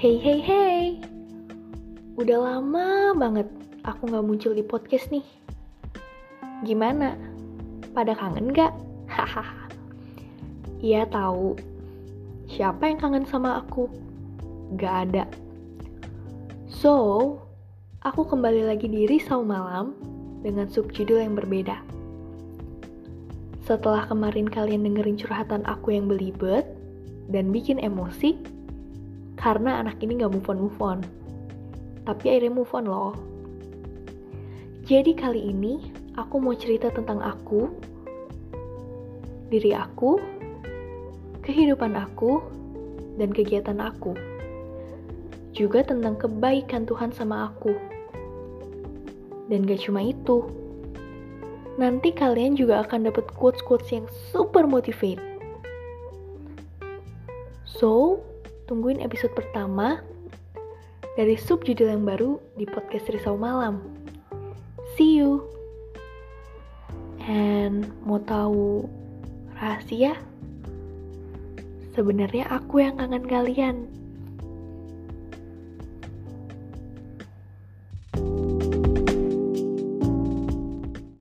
Hey hey hey Udah lama banget aku gak muncul di podcast nih Gimana? Pada kangen gak? Hahaha Iya tahu. Siapa yang kangen sama aku? Gak ada So, aku kembali lagi di Risau Malam dengan subjudul yang berbeda. Setelah kemarin kalian dengerin curhatan aku yang belibet dan bikin emosi, karena anak ini gak move on move on. Tapi akhirnya move on loh. Jadi kali ini aku mau cerita tentang aku, diri aku, kehidupan aku, dan kegiatan aku. Juga tentang kebaikan Tuhan sama aku. Dan gak cuma itu. Nanti kalian juga akan dapat quotes-quotes yang super motivate. So, tungguin episode pertama dari subjudul yang baru di podcast Risau Malam. See you! And mau tahu rahasia? Sebenarnya aku yang kangen kalian.